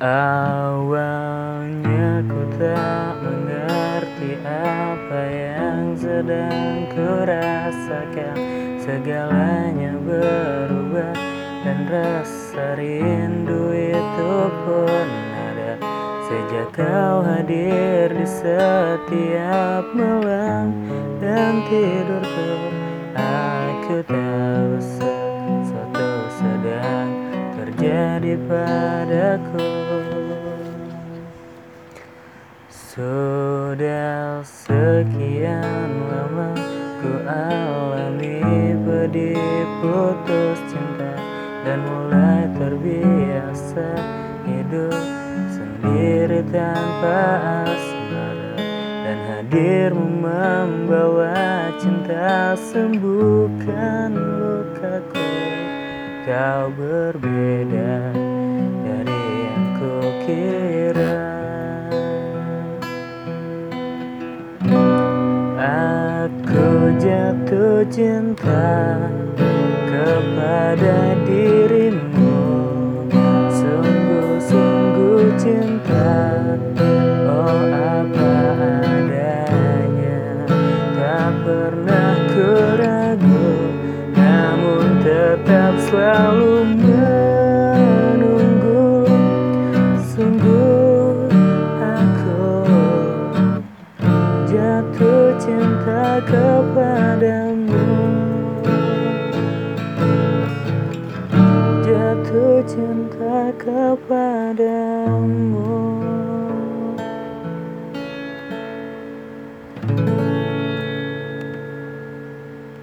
Awalnya ku tak mengerti apa yang sedang ku rasakan. Segalanya berubah dan rasa rindu itu pun ada. Sejak kau hadir di setiap malam dan tidurku Aku tahu terjadi padaku. Sudah sekian lama ku alami pedih putus cinta Dan mulai terbiasa hidup sendiri tanpa asmara. Dan hadirmu membawa cinta sembuhkan lukaku Kau berbeda dari yang kukira. Aku jatuh cinta kepada dirimu. Sungguh-sungguh cinta. Oh apa adanya. Tak pernah tetap selalu menunggu. Sungguh aku jatuh cinta kepadamu. Jatuh cinta kepadamu